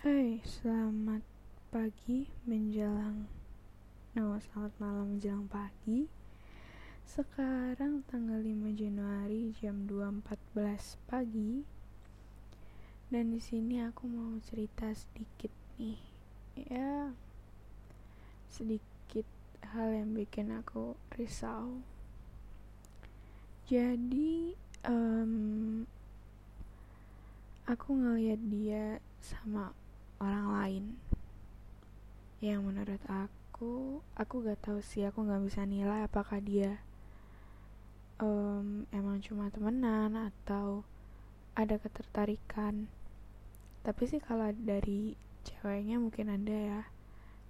Hai, selamat pagi menjelang No, selamat malam menjelang pagi. Sekarang tanggal 5 Januari jam 2.14 pagi. Dan di sini aku mau cerita sedikit nih Ya. Sedikit hal yang bikin aku risau. Jadi um, Aku ngeliat dia sama orang lain. Yang menurut aku aku gak tahu sih aku nggak bisa nilai apakah dia um, emang cuma temenan atau ada ketertarikan. Tapi sih kalau dari ceweknya mungkin ada ya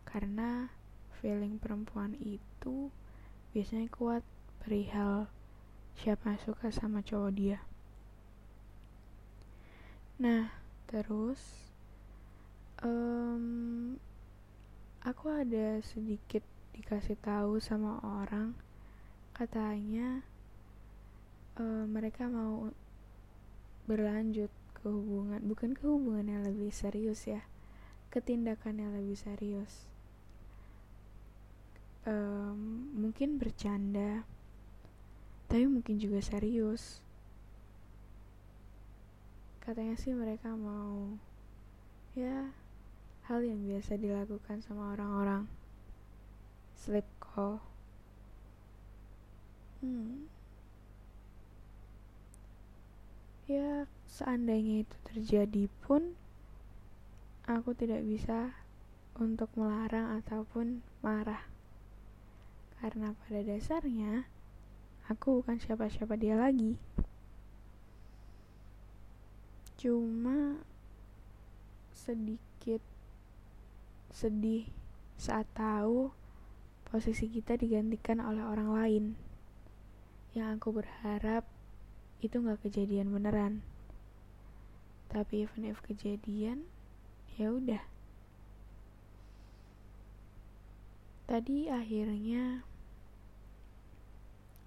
karena feeling perempuan itu biasanya kuat perihal siapa yang suka sama cowok dia. Nah terus um, aku ada sedikit dikasih tahu sama orang. Katanya uh, mereka mau berlanjut ke hubungan bukan ke hubungan yang lebih serius ya ketindakan yang lebih serius. Um, mungkin bercanda tapi mungkin juga serius. Katanya sih mereka mau ya hal yang biasa dilakukan sama orang-orang. Sleep call. Hmm. Ya seandainya itu terjadi pun aku tidak bisa untuk melarang ataupun marah. Karena pada dasarnya aku bukan siapa-siapa dia lagi. Cuma sedikit sedih saat tahu posisi kita digantikan oleh orang lain. Yang aku berharap itu gak kejadian beneran. Tapi even if kejadian, ya udah. Tadi akhirnya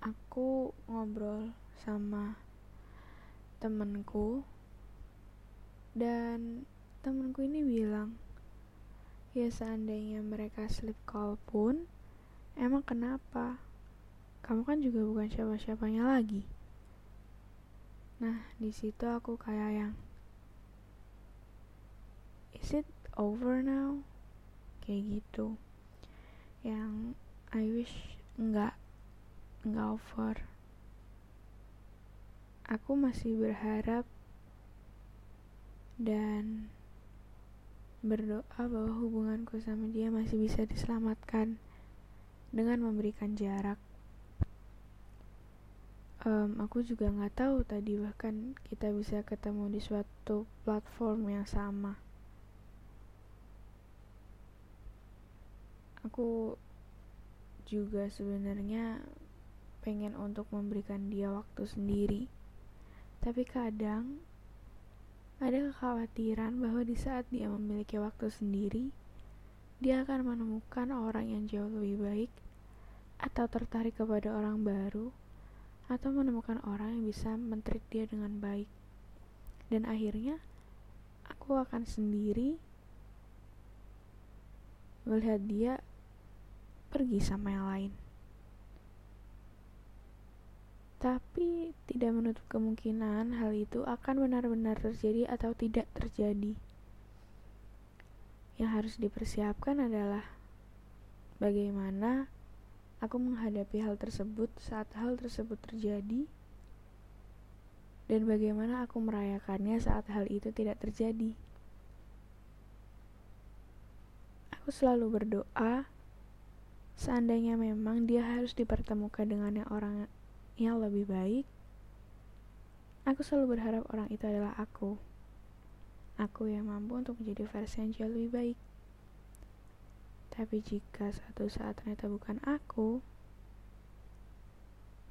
aku ngobrol sama temenku dan temenku ini bilang ya seandainya mereka sleep call pun emang kenapa? Kamu kan juga bukan siapa-siapanya lagi. Nah di situ aku kayak yang is it over now? Kayak gitu. Yang I wish enggak enggak over. Aku masih berharap dan berdoa bahwa hubunganku sama dia masih bisa diselamatkan dengan memberikan jarak. Um, aku juga nggak tahu tadi bahkan kita bisa ketemu di suatu platform yang sama. Aku juga sebenarnya pengen untuk memberikan dia waktu sendiri. Tapi kadang ada kekhawatiran bahwa di saat dia memiliki waktu sendiri, dia akan menemukan orang yang jauh lebih baik, atau tertarik kepada orang baru, atau menemukan orang yang bisa mentreat dia dengan baik. Dan akhirnya, aku akan sendiri melihat dia pergi sama yang lain. Tapi tidak menutup kemungkinan hal itu akan benar-benar terjadi atau tidak terjadi. Yang harus dipersiapkan adalah bagaimana aku menghadapi hal tersebut saat hal tersebut terjadi dan bagaimana aku merayakannya saat hal itu tidak terjadi. Aku selalu berdoa seandainya memang dia harus dipertemukan dengan orang yang lebih baik, aku selalu berharap orang itu adalah aku. Aku yang mampu untuk menjadi versi yang jauh lebih baik. Tapi jika suatu saat ternyata bukan aku,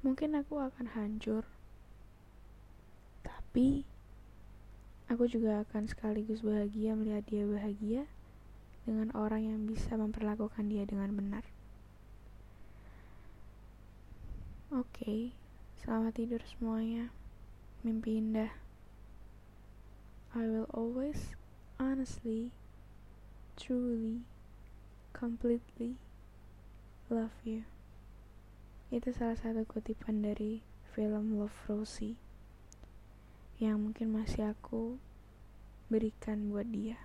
mungkin aku akan hancur. Tapi aku juga akan sekaligus bahagia melihat dia bahagia dengan orang yang bisa memperlakukan dia dengan benar. Oke, okay, selamat tidur semuanya. Mimpi indah. I will always, honestly, truly completely love you itu salah satu kutipan dari film Love Rosie yang mungkin masih aku berikan buat dia